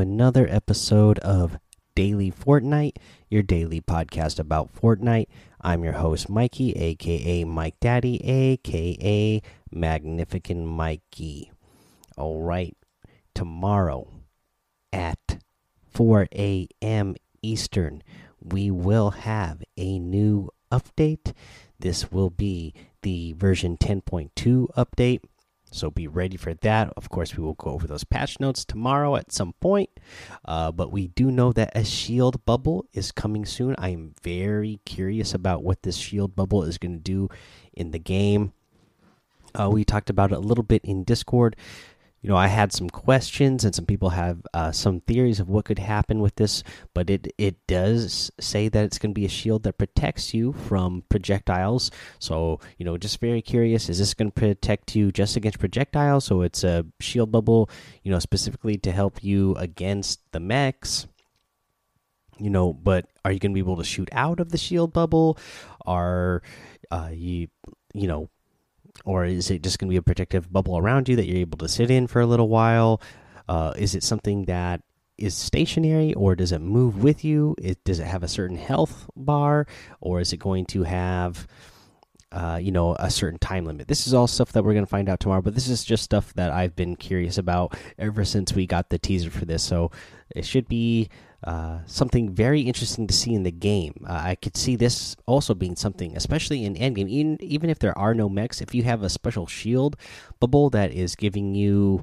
another episode of Daily Fortnite, your daily podcast about Fortnite. I'm your host, Mikey, aka Mike Daddy, aka Magnificent Mikey. All right, tomorrow at 4 a.m. Eastern, we will have a new update. This will be the version 10.2 update. So be ready for that. Of course, we will go over those patch notes tomorrow at some point. Uh, but we do know that a shield bubble is coming soon. I am very curious about what this shield bubble is going to do in the game. Uh, we talked about it a little bit in Discord you know, I had some questions and some people have uh, some theories of what could happen with this, but it it does say that it's going to be a shield that protects you from projectiles. So you know, just very curious: is this going to protect you just against projectiles? So it's a shield bubble, you know, specifically to help you against the mechs. You know, but are you going to be able to shoot out of the shield bubble? Are uh, you you know or is it just going to be a protective bubble around you that you're able to sit in for a little while? Uh, is it something that is stationary, or does it move with you? It, does it have a certain health bar, or is it going to have, uh, you know, a certain time limit? This is all stuff that we're going to find out tomorrow. But this is just stuff that I've been curious about ever since we got the teaser for this. So it should be uh, something very interesting to see in the game. Uh, I could see this also being something, especially in endgame. Even even if there are no mechs, if you have a special shield bubble that is giving you,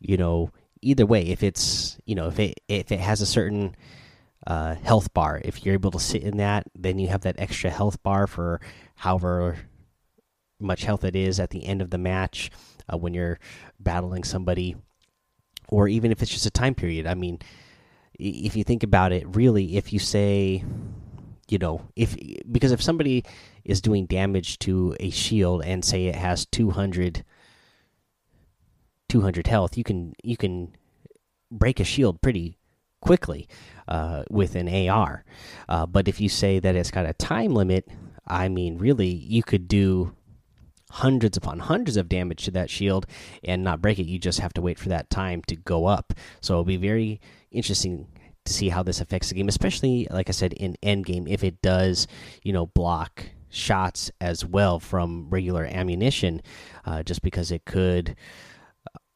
you know, either way, if it's you know if it if it has a certain uh, health bar, if you're able to sit in that, then you have that extra health bar for however much health it is at the end of the match uh, when you're battling somebody, or even if it's just a time period. I mean if you think about it, really, if you say, you know, if because if somebody is doing damage to a shield and say it has 200, 200 health, you can you can break a shield pretty quickly uh, with an AR. Uh, but if you say that it's got a time limit, I mean, really, you could do hundreds upon hundreds of damage to that shield and not break it. You just have to wait for that time to go up. So it'll be very interesting to see how this affects the game, especially like I said in endgame if it does, you know, block shots as well from regular ammunition, uh, just because it could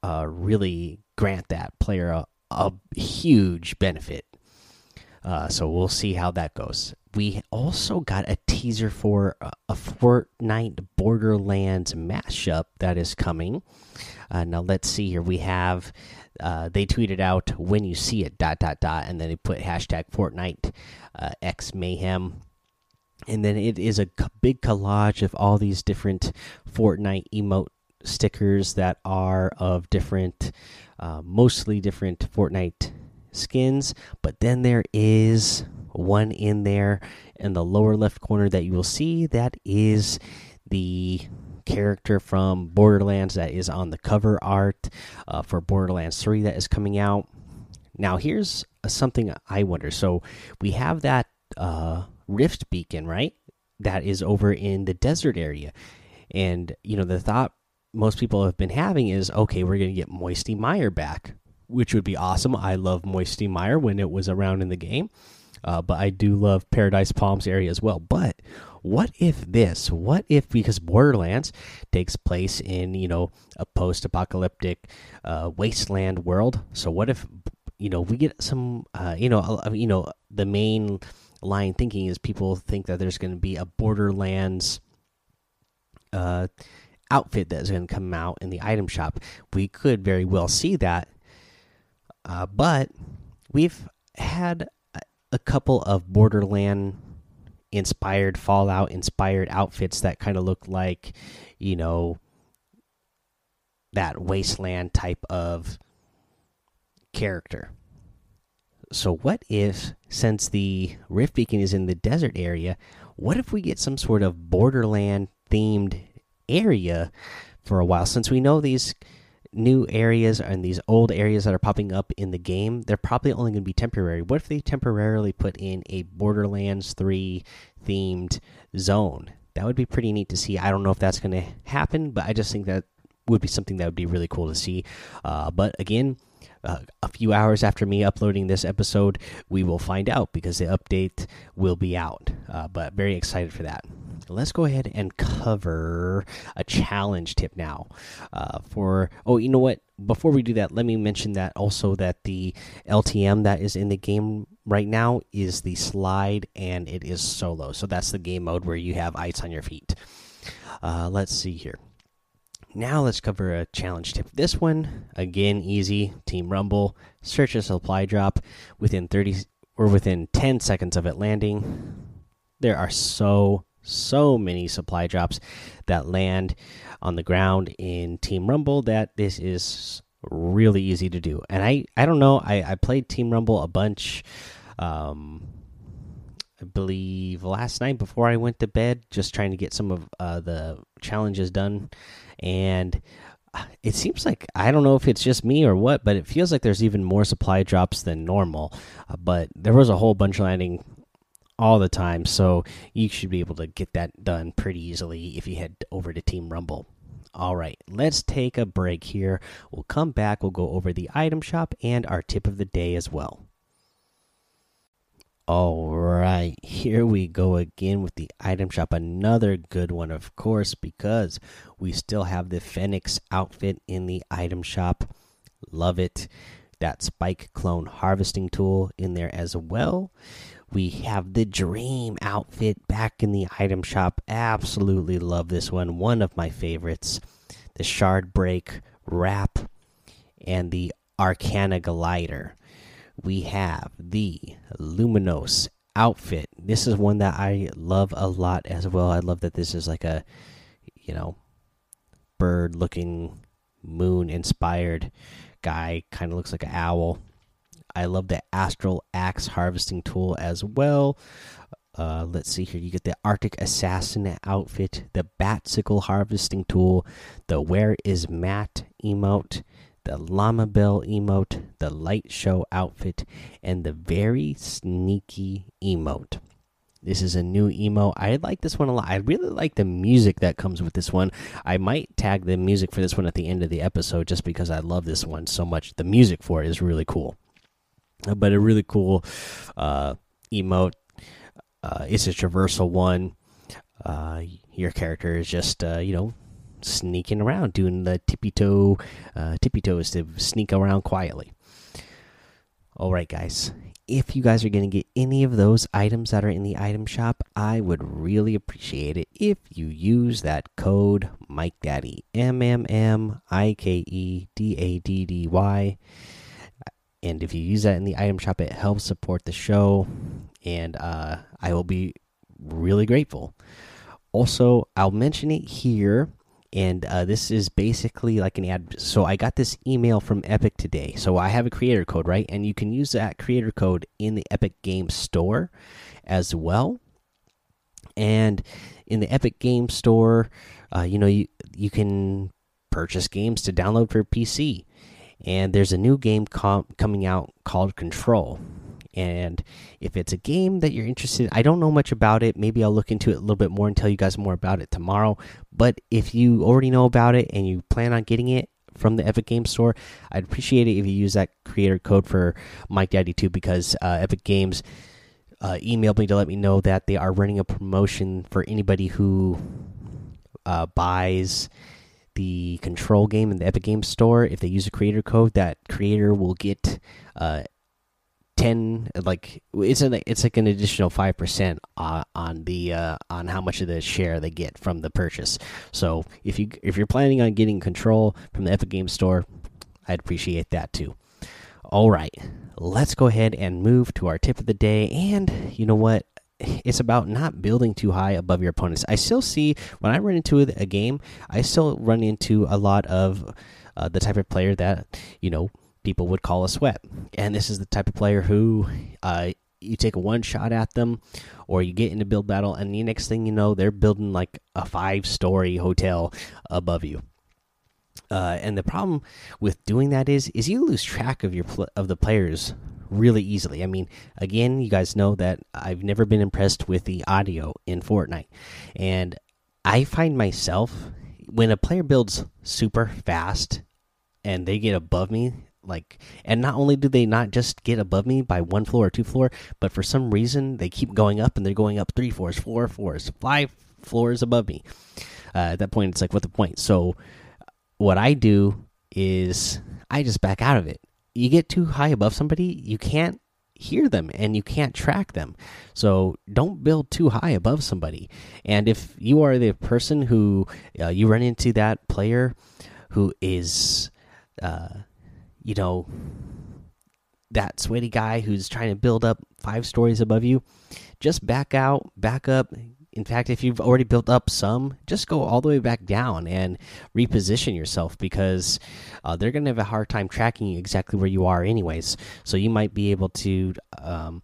uh, really grant that player a, a huge benefit. Uh, so we'll see how that goes. We also got a teaser for a, a Fortnite Borderlands mashup that is coming. Uh, now let's see here. We have uh, they tweeted out when you see it dot dot dot, and then they put hashtag Fortnite uh, X Mayhem, and then it is a big collage of all these different Fortnite emote stickers that are of different, uh, mostly different Fortnite skins. But then there is one in there in the lower left corner that you will see that is the character from Borderlands that is on the cover art uh, for Borderlands 3 that is coming out. Now, here's something I wonder. So, we have that uh, Rift beacon, right? That is over in the desert area. And, you know, the thought most people have been having is okay, we're going to get Moisty Mire back, which would be awesome. I love Moisty Mire when it was around in the game. Uh, but I do love Paradise Palms area as well. But what if this? What if because Borderlands takes place in you know a post-apocalyptic uh, wasteland world? So what if you know we get some uh, you know you know the main line thinking is people think that there's going to be a Borderlands uh, outfit that's going to come out in the item shop. We could very well see that, uh, but we've had a couple of Borderland inspired Fallout inspired outfits that kind of look like, you know, that wasteland type of character. So what if since the Rift Beacon is in the desert area, what if we get some sort of Borderland themed area for a while since we know these new areas and these old areas that are popping up in the game, they're probably only going to be temporary. What if they temporarily put in a Borderlands 3 themed zone? That would be pretty neat to see. I don't know if that's going to happen, but I just think that would be something that would be really cool to see. Uh, but again, uh, a few hours after me uploading this episode, we will find out because the update will be out. Uh, but very excited for that. Let's go ahead and cover a challenge tip now. Uh, for oh, you know what? Before we do that, let me mention that also that the LTM that is in the game right now is the slide and it is solo. So that's the game mode where you have ice on your feet. Uh, let's see here. Now let's cover a challenge tip. This one, again, easy. Team Rumble. Search a supply drop within 30 or within 10 seconds of it landing. There are so, so many supply drops that land on the ground in Team Rumble that this is really easy to do. And I, I don't know, I, I played Team Rumble a bunch. Um, I believe last night before I went to bed, just trying to get some of uh, the challenges done and it seems like I don't know if it's just me or what, but it feels like there's even more supply drops than normal. Uh, but there was a whole bunch landing all the time, so you should be able to get that done pretty easily if you head over to Team Rumble. All right, let's take a break here. We'll come back, we'll go over the item shop and our tip of the day as well. All right, here we go again with the item shop. Another good one, of course, because we still have the Phoenix outfit in the item shop. Love it. That spike clone harvesting tool in there as well. We have the Dream outfit back in the item shop. Absolutely love this one. One of my favorites. The Shard Break wrap and the Arcana glider we have the Luminos outfit. This is one that I love a lot as well. I love that this is like a, you know, bird looking, moon inspired guy. Kind of looks like an owl. I love the Astral Axe harvesting tool as well. Uh, let's see here. You get the Arctic Assassin outfit, the Batsickle harvesting tool, the Where is Matt emote, the llama bell emote, the light show outfit, and the very sneaky emote. This is a new emo. I like this one a lot. I really like the music that comes with this one. I might tag the music for this one at the end of the episode just because I love this one so much. The music for it is really cool. But a really cool uh, emote. Uh, it's a traversal one. Uh, your character is just, uh, you know, sneaking around, doing the tippy toe, uh, tippy toes to sneak around quietly. All right, guys. If you guys are going to get any of those items that are in the item shop, I would really appreciate it if you use that code Mike Daddy M M M I K E D A D D Y. And if you use that in the item shop, it helps support the show, and uh, I will be really grateful. Also, I'll mention it here and uh, this is basically like an ad. So I got this email from Epic today. So I have a creator code, right? And you can use that creator code in the Epic Game Store as well. And in the Epic Game Store, uh, you know, you you can purchase games to download for PC. And there's a new game com coming out called Control. And if it's a game that you're interested in, I don't know much about it. Maybe I'll look into it a little bit more and tell you guys more about it tomorrow. But if you already know about it and you plan on getting it from the Epic Games Store, I'd appreciate it if you use that creator code for Mike Daddy 2 because uh, Epic Games uh, emailed me to let me know that they are running a promotion for anybody who uh, buys the control game in the Epic Games Store. If they use a creator code, that creator will get uh, ten like it's an it's like an additional five percent uh, on the uh, on how much of the share they get from the purchase. So if you if you're planning on getting control from the Epic Games Store, I'd appreciate that too. All right, let's go ahead and move to our tip of the day. And you know what? It's about not building too high above your opponents. I still see when I run into a game, I still run into a lot of uh, the type of player that you know people would call a sweat. And this is the type of player who uh, you take a one shot at them, or you get into build battle, and the next thing you know, they're building like a five story hotel above you. Uh, and the problem with doing that is, is you lose track of your of the players really easily. I mean, again, you guys know that I've never been impressed with the audio in Fortnite, and I find myself when a player builds super fast and they get above me like and not only do they not just get above me by one floor or two floor but for some reason they keep going up and they're going up three floors four floors five floors above me uh, at that point it's like what the point? So what i do is i just back out of it you get too high above somebody you can't hear them and you can't track them. So don't build too high above somebody. And if you are the person who uh, you run into that player who is, uh, you know, that sweaty guy who's trying to build up five stories above you, just back out, back up, in fact, if you've already built up some, just go all the way back down and reposition yourself because uh, they're going to have a hard time tracking exactly where you are, anyways. So you might be able to. Um,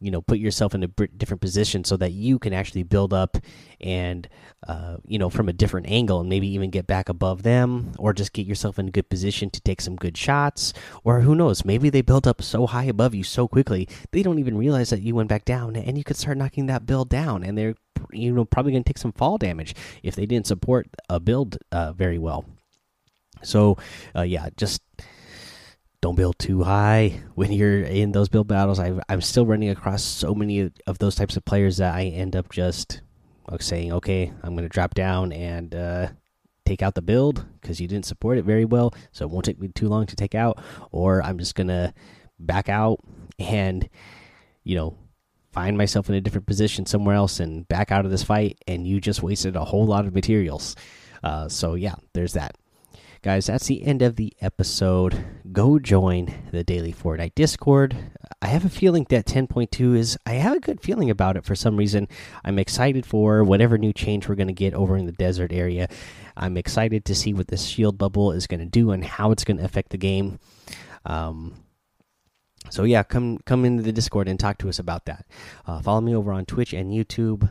you know put yourself in a different position so that you can actually build up and uh, you know from a different angle and maybe even get back above them or just get yourself in a good position to take some good shots. Or who knows maybe they build up so high above you so quickly they don't even realize that you went back down and you could start knocking that build down and they're you know probably going to take some fall damage if they didn't support a build uh, very well. So uh, yeah just don't build too high when you're in those build battles. i am still running across so many of those types of players that I end up just like saying, okay, I'm going to drop down and uh, take out the build because you didn't support it very well. So it won't take me too long to take out. Or I'm just going to back out and, you know, find myself in a different position somewhere else and back out of this fight. And you just wasted a whole lot of materials. Uh, so yeah, there's that guys, that's the end of the episode. Go join the Daily Fortnite Discord. I have a feeling that 10.2 is, I have a good feeling about it for some reason. I'm excited for whatever new change we're going to get over in the desert area. I'm excited to see what this shield bubble is going to do and how it's going to affect the game. Um, so yeah, come come into the Discord and talk to us about that. Uh, follow me over on Twitch and YouTube